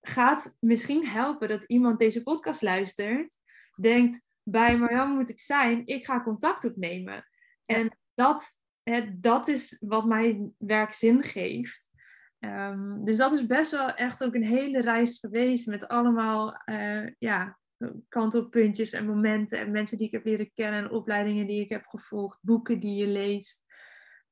gaat misschien helpen dat iemand deze podcast luistert, denkt, bij Marjan moet ik zijn, ik ga contact opnemen. En dat, hè, dat is wat mijn werk zin geeft. Um, dus dat is best wel echt ook een hele reis geweest met allemaal uh, ja, kantelpuntjes en momenten en mensen die ik heb leren kennen en opleidingen die ik heb gevolgd, boeken die je leest.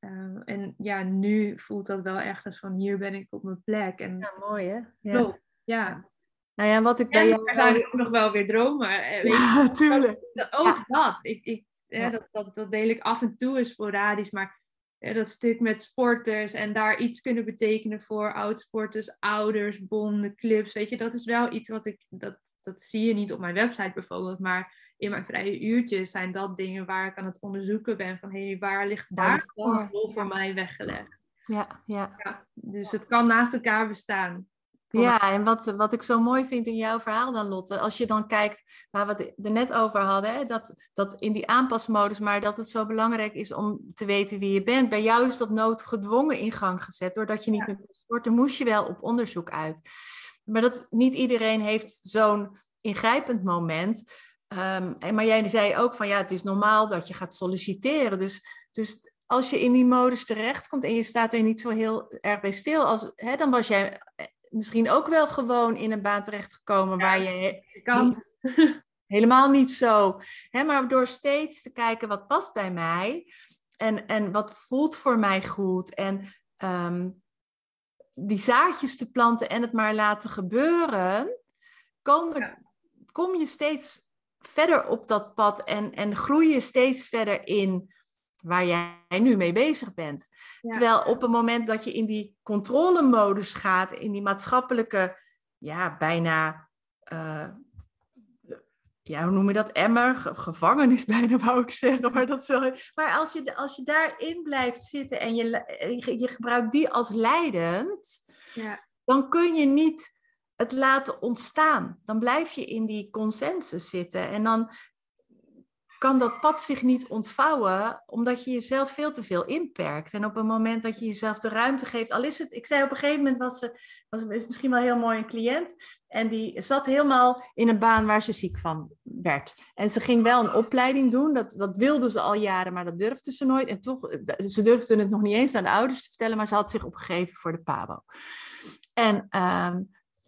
Uh, en ja, nu voelt dat wel echt als van hier ben ik op mijn plek. En ja, mooi hè? Ja. Klopt, ja. Nou ja, wat ik bij jou... Er zijn ook nog wel weer dromen. Weet ja, tuurlijk. ook dat. Ik, ik, ja. dat, dat. Dat deel ik af en toe sporadisch, maar dat stuk met sporters en daar iets kunnen betekenen voor oudsporters, ouders, bonden, clubs. Weet je, dat is wel iets wat ik, dat, dat zie je niet op mijn website bijvoorbeeld, maar in mijn vrije uurtjes zijn dat dingen waar ik aan het onderzoeken ben van hé, hey, waar ligt daar een rol voor mij weggelegd? Ja, ja. ja dus het kan naast elkaar bestaan. Ja, en wat, wat ik zo mooi vind in jouw verhaal dan, Lotte, als je dan kijkt waar we het er net over hadden, hè, dat, dat in die aanpasmodus, maar dat het zo belangrijk is om te weten wie je bent. Bij jou is dat noodgedwongen in gang gezet, doordat je niet ja. meer sporten, moest je wel op onderzoek uit. Maar dat niet iedereen heeft zo'n ingrijpend moment. Um, maar jij zei ook van ja, het is normaal dat je gaat solliciteren. Dus, dus als je in die modus terechtkomt en je staat er niet zo heel erg bij stil, als, hè, dan was jij misschien ook wel gewoon in een baan terechtgekomen ja, waar je kan. helemaal niet zo. Hè, maar door steeds te kijken wat past bij mij en, en wat voelt voor mij goed. En um, die zaadjes te planten en het maar laten gebeuren, kom, ja. kom je steeds verder op dat pad en, en groei je steeds verder in waar jij nu mee bezig bent. Terwijl op het moment dat je in die controlemodus gaat, in die maatschappelijke, ja, bijna, uh, ja, hoe noem je dat, emmer, gevangenis [LAUGHS] bijna wou ik zeggen, maar dat is wel... Maar als je, als je daarin blijft zitten en je, je, je gebruikt die als leidend, ja. dan kun je niet het laten ontstaan. Dan blijf je in die consensus zitten en dan kan dat pad zich niet ontvouwen, omdat je jezelf veel te veel inperkt. En op het moment dat je jezelf de ruimte geeft, al is het, ik zei op een gegeven moment was ze, was misschien wel heel mooi een cliënt, en die zat helemaal in een baan waar ze ziek van werd. En ze ging wel een opleiding doen, dat, dat wilde ze al jaren, maar dat durfde ze nooit. En toch, ze durfde het nog niet eens aan de ouders te vertellen, maar ze had zich opgegeven voor de PABO. En ehm,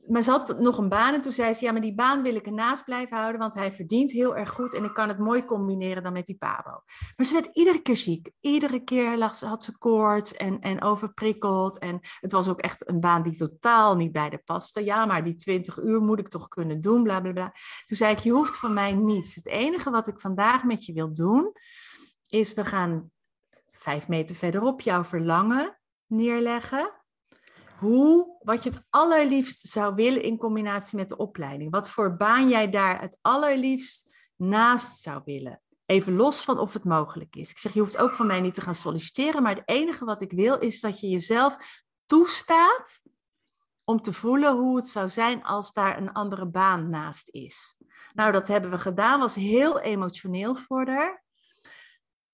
maar ze had nog een baan en toen zei ze, ja, maar die baan wil ik ernaast blijven houden, want hij verdient heel erg goed en ik kan het mooi combineren dan met die pabo. Maar ze werd iedere keer ziek. Iedere keer lag ze, had ze koorts en, en overprikkeld en het was ook echt een baan die totaal niet bij de paste. Ja, maar die 20 uur moet ik toch kunnen doen, bla bla bla. Toen zei ik, je hoeft van mij niets. Het enige wat ik vandaag met je wil doen, is we gaan vijf meter verderop jouw verlangen neerleggen hoe, wat je het allerliefst zou willen in combinatie met de opleiding. Wat voor baan jij daar het allerliefst naast zou willen. Even los van of het mogelijk is. Ik zeg, je hoeft ook van mij niet te gaan solliciteren, maar het enige wat ik wil is dat je jezelf toestaat om te voelen hoe het zou zijn als daar een andere baan naast is. Nou, dat hebben we gedaan, was heel emotioneel voor haar.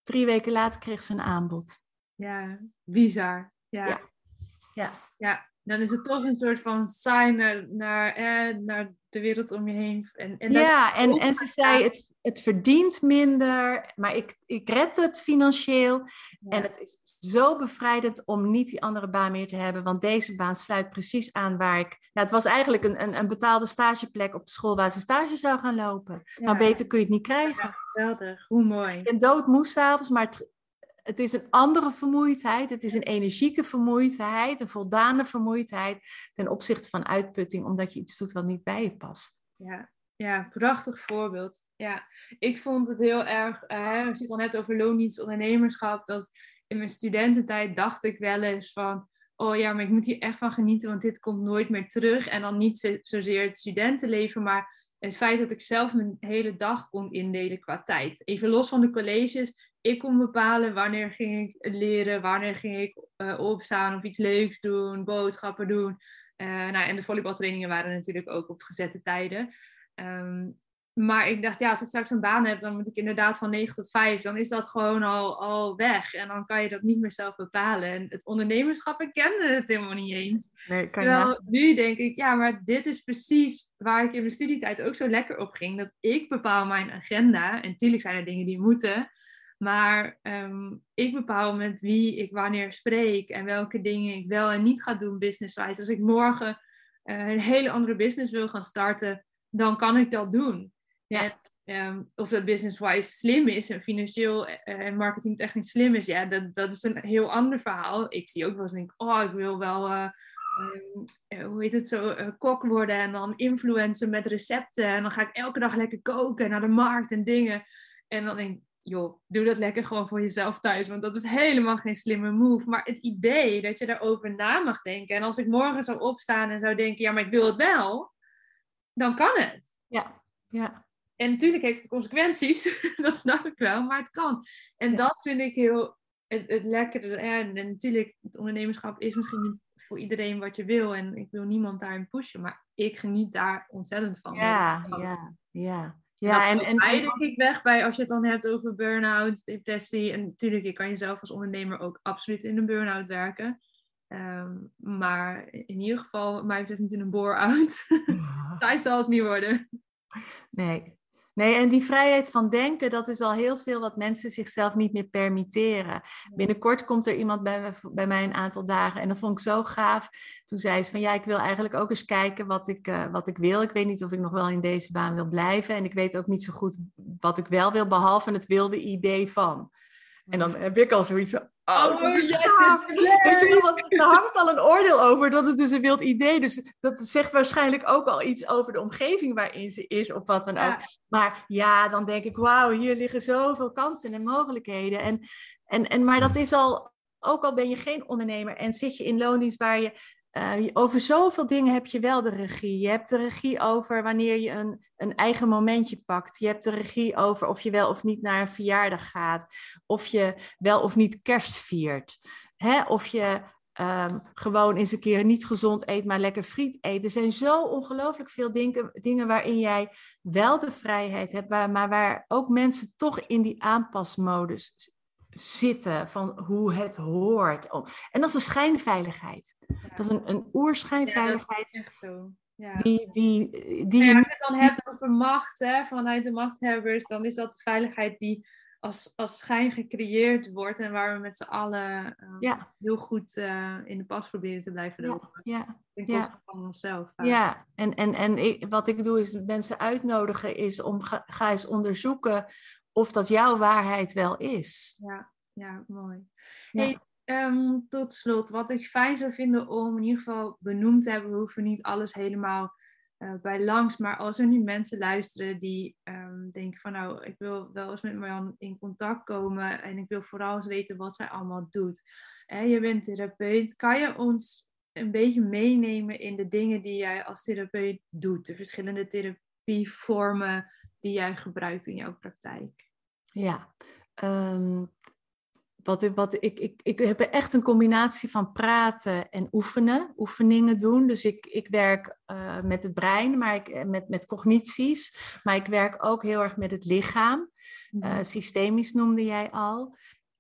Drie weken later kreeg ze een aanbod. Ja, bizar. Ja. Ja. ja. Ja. dan is het toch een soort van sign naar, naar, eh, naar de wereld om je heen. En, en ja, en, en ze zei, het, het verdient minder, maar ik, ik red het financieel. En het is zo bevrijdend om niet die andere baan meer te hebben, want deze baan sluit precies aan waar ik... Ja, het was eigenlijk een, een, een betaalde stageplek op de school waar ze stage zou gaan lopen. Ja. Maar beter kun je het niet krijgen. Ja, geweldig, hoe mooi. Ik ben doodmoe s'avonds, maar het, het is een andere vermoeidheid. Het is een energieke vermoeidheid, een voldane vermoeidheid ten opzichte van uitputting, omdat je iets doet wat niet bij je past. Ja, ja, prachtig voorbeeld. Ja, ik vond het heel erg, als je het dan hebt over loondienstondernemerschap, dat in mijn studententijd dacht ik wel eens van, oh ja, maar ik moet hier echt van genieten, want dit komt nooit meer terug. En dan niet zo, zozeer het studentenleven, maar het feit dat ik zelf mijn hele dag kon indelen qua tijd. Even los van de colleges, ik kon bepalen wanneer ging ik leren, wanneer ging ik uh, opstaan of iets leuks doen, boodschappen doen. Uh, nou, en de volleybaltrainingen waren natuurlijk ook op gezette tijden. Um, maar ik dacht, ja, als ik straks een baan heb, dan moet ik inderdaad van 9 tot 5. Dan is dat gewoon al, al weg. En dan kan je dat niet meer zelf bepalen. En het ondernemerschap, ik kende het helemaal niet eens. Nee, kan Terwijl nu denk ik, ja, maar dit is precies waar ik in mijn studietijd ook zo lekker op ging. Dat ik bepaal mijn agenda. En natuurlijk zijn er dingen die moeten. Maar um, ik bepaal met wie ik wanneer spreek. En welke dingen ik wel en niet ga doen business-wise. Als ik morgen uh, een hele andere business wil gaan starten, dan kan ik dat doen. Ja. En, um, of dat business-wise slim is en financieel en marketingtechnisch slim is, ja, dat, dat is een heel ander verhaal. Ik zie ook wel eens denk, oh, ik wil wel, uh, um, hoe heet het zo, uh, kok worden en dan influencer met recepten. En dan ga ik elke dag lekker koken naar de markt en dingen. En dan denk ik, joh, doe dat lekker gewoon voor jezelf thuis, want dat is helemaal geen slimme move. Maar het idee dat je daarover na mag denken. En als ik morgen zou opstaan en zou denken, ja, maar ik wil het wel, dan kan het. Ja, ja. En natuurlijk heeft het consequenties, [LAUGHS] dat snap ik wel, maar het kan. En ja. dat vind ik heel het, het lekkere. En, en natuurlijk, het ondernemerschap is misschien niet voor iedereen wat je wil. En ik wil niemand daarin pushen, maar ik geniet daar ontzettend van. Ja, ja, ja. Ja, en, en, en denk ik weg bij als je het dan hebt over burn-out, depressie. En natuurlijk, je kan jezelf als ondernemer ook absoluut in een burn-out werken. Um, maar in ieder geval, mij betreft niet in een bore-out. [LAUGHS] [LAUGHS] Zij zal het niet worden. Nee, Nee, en die vrijheid van denken, dat is al heel veel wat mensen zichzelf niet meer permitteren. Binnenkort komt er iemand bij, bij mij een aantal dagen en dat vond ik zo gaaf. Toen zei ze van ja, ik wil eigenlijk ook eens kijken wat ik, uh, wat ik wil. Ik weet niet of ik nog wel in deze baan wil blijven en ik weet ook niet zo goed wat ik wel wil, behalve het wilde idee van. En dan heb ik al zoiets van, oh, oh dat is gaaf. [LAUGHS] Weet je wel, want er hangt al een oordeel over dat het dus een wild idee. Dus dat zegt waarschijnlijk ook al iets over de omgeving waarin ze is of wat dan ook. Ja. Maar ja, dan denk ik, wauw, hier liggen zoveel kansen en mogelijkheden. En, en, en, maar dat is al, ook al ben je geen ondernemer en zit je in loondienst waar je uh, over zoveel dingen heb je wel de regie. Je hebt de regie over wanneer je een, een eigen momentje pakt. Je hebt de regie over of je wel of niet naar een verjaardag gaat. Of je wel of niet kerst viert. Hè? Of je um, gewoon eens een keer niet gezond eet, maar lekker friet eet. Er zijn zo ongelooflijk veel dingen, dingen waarin jij wel de vrijheid hebt, maar waar ook mensen toch in die aanpasmodus zitten van hoe het hoort. En dat is een schijnveiligheid. Ja. Dat is een, een oerschijnveiligheid. Ja, echt zo. Ja. Die, die, die ja, als je het dan hebt over macht hè, vanuit de machthebbers, dan is dat de veiligheid die als, als schijn gecreëerd wordt en waar we met z'n allen uh, ja. heel goed uh, in de pas proberen te blijven lopen. Ja, ja. ja. van onszelf. Ja, en, en, en ik, wat ik doe is mensen uitnodigen is om ga, ga eens onderzoeken of dat jouw waarheid wel is. Ja, ja mooi. Ja. Hey, um, tot slot, wat ik fijn zou vinden om in ieder geval benoemd te hebben, we hoeven niet alles helemaal uh, bij langs, maar als er nu mensen luisteren die um, denken van nou, ik wil wel eens met Marjan in contact komen en ik wil vooral eens weten wat zij allemaal doet. En je bent therapeut, kan je ons een beetje meenemen in de dingen die jij als therapeut doet, de verschillende therapievormen, die jij gebruikt in jouw praktijk? Ja, um, wat, wat, ik, ik, ik heb echt een combinatie van praten en oefenen, oefeningen doen. Dus ik, ik werk uh, met het brein, maar ik, eh, met, met cognities, maar ik werk ook heel erg met het lichaam. Uh, systemisch noemde jij al.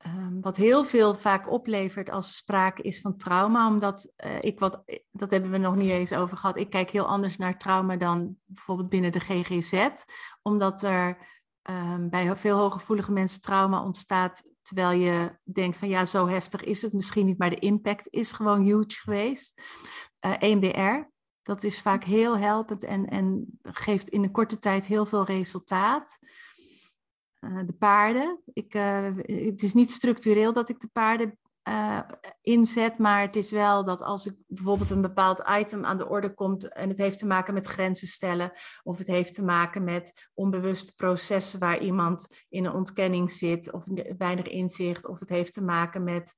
Um, wat heel veel vaak oplevert als sprake is van trauma, omdat uh, ik wat, dat hebben we nog niet eens over gehad, ik kijk heel anders naar trauma dan bijvoorbeeld binnen de GGZ, omdat er um, bij veel hooggevoelige mensen trauma ontstaat Terwijl je denkt van ja, zo heftig is het misschien niet, maar de impact is gewoon huge geweest. Uh, eh, EMDR, dat is vaak heel helpend en, en geeft in een korte tijd heel veel resultaat. Uh, de paarden. Ik, uh, het is niet structureel dat ik de paarden uh, inzet. Maar het is wel dat als ik bijvoorbeeld een bepaald item aan de orde komt en het heeft te maken met grenzen stellen, of het heeft te maken met onbewuste processen waar iemand in een ontkenning zit, of weinig inzicht, of het heeft te maken met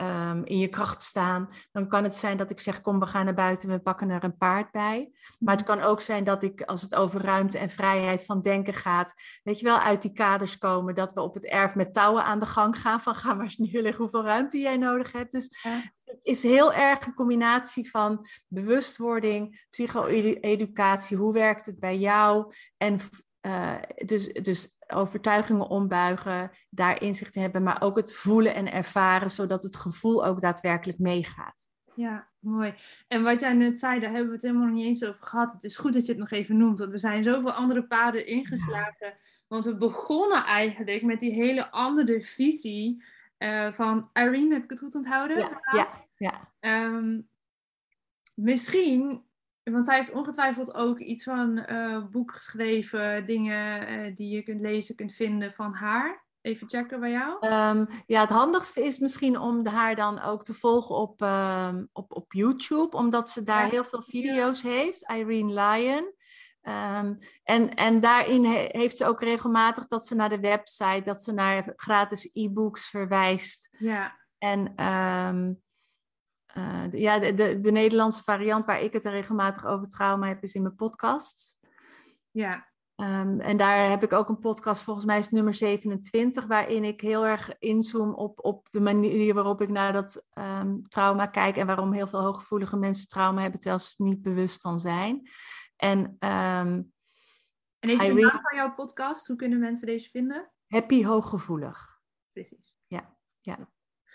um, in je kracht staan, dan kan het zijn dat ik zeg: Kom, we gaan naar buiten, we pakken er een paard bij. Maar het kan ook zijn dat ik, als het over ruimte en vrijheid van denken gaat, weet je wel, uit die kaders komen, dat we op het erf met touwen aan de gang gaan. Van ga maar eens neerleggen hoeveel ruimte jij nodig hebt. Dus het is heel erg een combinatie van bewustwording, psycho-educatie, hoe werkt het bij jou en uh, dus, dus overtuigingen ombuigen, daar inzicht in hebben, maar ook het voelen en ervaren, zodat het gevoel ook daadwerkelijk meegaat. Ja, mooi. En wat jij net zei, daar hebben we het helemaal nog niet eens over gehad. Het is goed dat je het nog even noemt, want we zijn zoveel andere paden ingeslagen. Want we begonnen eigenlijk met die hele andere visie uh, van Irene, heb ik het goed onthouden? Ja, ja. ja. Um, misschien want hij heeft ongetwijfeld ook iets van uh, boek geschreven, dingen uh, die je kunt lezen, kunt vinden van haar. Even checken bij jou. Um, ja, het handigste is misschien om haar dan ook te volgen op, um, op, op YouTube, omdat ze daar ja. heel veel video's heeft. Irene Lyon. Um, en, en daarin he, heeft ze ook regelmatig dat ze naar de website, dat ze naar gratis e-books verwijst. Ja. En uh, ja, de, de, de, Nederlandse variant waar ik het er regelmatig over trauma heb, is in mijn podcast. Ja. Um, en daar heb ik ook een podcast, volgens mij is het nummer 27, waarin ik heel erg inzoom op, op de manier waarop ik naar dat um, trauma kijk en waarom heel veel hooggevoelige mensen trauma hebben, terwijl ze niet bewust van zijn. En, um, en even de naam van jouw podcast, hoe kunnen mensen deze vinden? Happy Hooggevoelig. Precies. Ja, ja.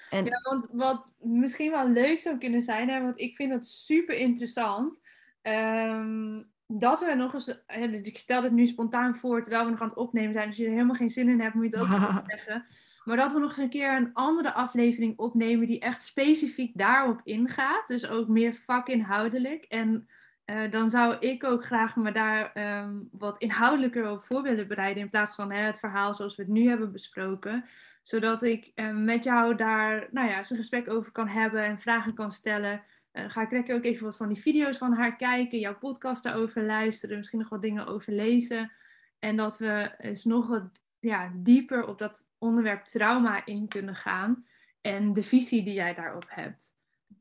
En... Ja, want wat misschien wel leuk zou kunnen zijn, hè, want ik vind dat super interessant. Um, dat we nog eens, dus ik stel het nu spontaan voor terwijl we nog aan het opnemen zijn. Als je er helemaal geen zin in hebt, moet je het ook [LAUGHS] zeggen. Maar dat we nog eens een keer een andere aflevering opnemen die echt specifiek daarop ingaat. Dus ook meer vakinhoudelijk. En uh, dan zou ik ook graag me daar um, wat inhoudelijker over voor willen bereiden. In plaats van hè, het verhaal zoals we het nu hebben besproken. Zodat ik uh, met jou daar nou ja, een gesprek over kan hebben en vragen kan stellen. Uh, ga ik lekker ook even wat van die video's van haar kijken. Jouw podcast daarover luisteren. Misschien nog wat dingen over lezen. En dat we eens nog wat ja, dieper op dat onderwerp trauma in kunnen gaan. En de visie die jij daarop hebt.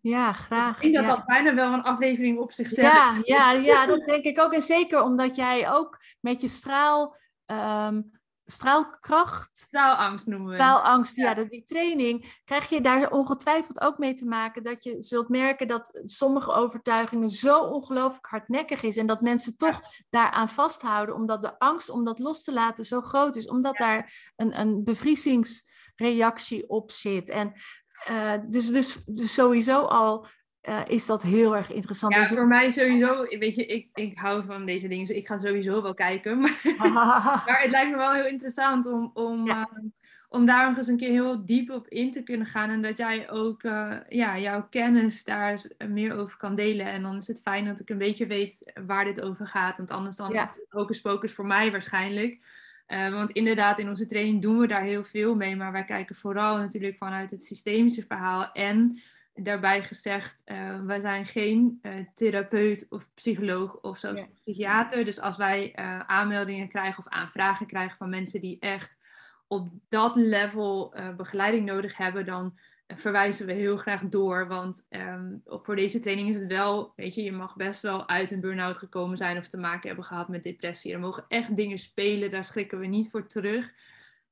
Ja, graag. Ik denk dat ja. dat bijna wel een aflevering op zichzelf ja, ja, ja, dat denk ik ook. En zeker omdat jij ook met je straal, um, straalkracht... Straalangst noemen we Straalangst, ja, ja die training, krijg je daar ongetwijfeld ook mee te maken. Dat je zult merken dat sommige overtuigingen zo ongelooflijk hardnekkig is. En dat mensen toch daaraan vasthouden, omdat de angst om dat los te laten zo groot is. Omdat daar een, een bevriezingsreactie op zit. En uh, dus, dus, dus sowieso al uh, is dat heel erg interessant. Ja, dus voor mij sowieso, weet je, ik, ik hou van deze dingen, dus ik ga sowieso wel kijken. Maar, [LAUGHS] [LAUGHS] maar het lijkt me wel heel interessant om, om, ja. uh, om daar nog eens een keer heel diep op in te kunnen gaan. En dat jij ook uh, ja, jouw kennis daar meer over kan delen. En dan is het fijn dat ik een beetje weet waar dit over gaat. Want anders dan ja. ook een focus voor mij waarschijnlijk. Uh, want inderdaad, in onze training doen we daar heel veel mee. Maar wij kijken vooral natuurlijk vanuit het systemische verhaal. En daarbij gezegd, uh, wij zijn geen uh, therapeut of psycholoog of zelfs ja. psychiater. Dus als wij aanmeldingen krijgen of aanvragen krijgen van mensen die echt op dat level begeleiding nodig hebben, dan verwijzen we heel graag door. Want um, voor deze training is het wel, weet je, je mag best wel uit een burn-out gekomen zijn of te maken hebben gehad met depressie. Er mogen echt dingen spelen, daar schrikken we niet voor terug.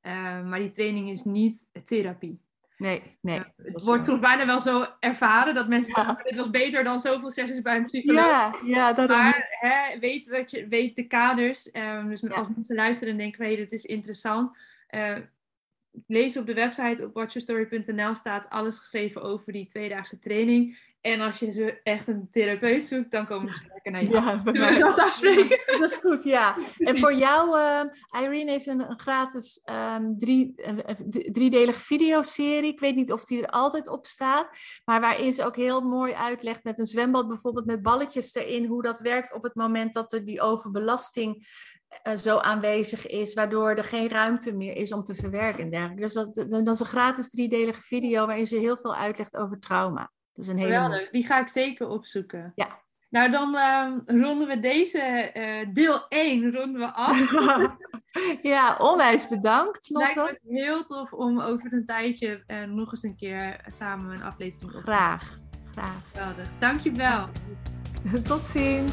Um, maar die training is niet therapie. Nee, nee. Uh, het wordt soms bijna wel zo ervaren dat mensen ja. zeggen, dit was beter dan zoveel sessies bij een psycholoog. Ja, ja daarom. Maar hè, weet, wat je, weet de kaders. Um, dus ja. als mensen luisteren en denken, hé, hey, dit is interessant. Uh, lees op de website op watchyourstory.nl staat alles geschreven over die tweedaagse training. En als je echt een therapeut zoekt, dan komen ze lekker naar je. Ja, we dat afspreken? Ja, dat is goed, ja. En voor jou, uh, Irene heeft een, een gratis um, drie, uh, driedelige videoserie. Ik weet niet of die er altijd op staat. Maar waarin ze ook heel mooi uitlegt met een zwembad bijvoorbeeld met balletjes erin. Hoe dat werkt op het moment dat er die overbelasting uh, zo aanwezig is, waardoor er geen ruimte meer is om te verwerken en dergelijke. Dus dat, dat, is een gratis driedelige video waarin ze heel veel uitlegt over trauma. Dat is een hele. Die ga ik zeker opzoeken. Ja. Nou, dan uh, ronden we deze uh, deel 1 ronden we af. [LAUGHS] ja, onwijs bedankt, Lotte. Lijkt me heel tof om over een tijdje uh, nog eens een keer samen een aflevering op te Graag, graag. Geweldig. Dankjewel. Tot ziens.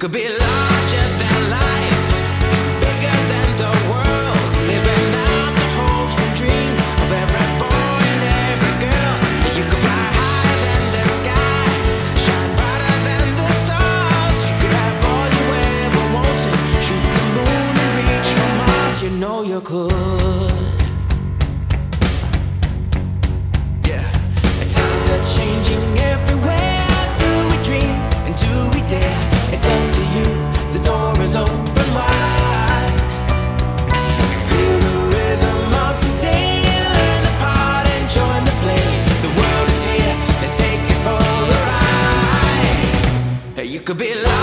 Could be larger could be larger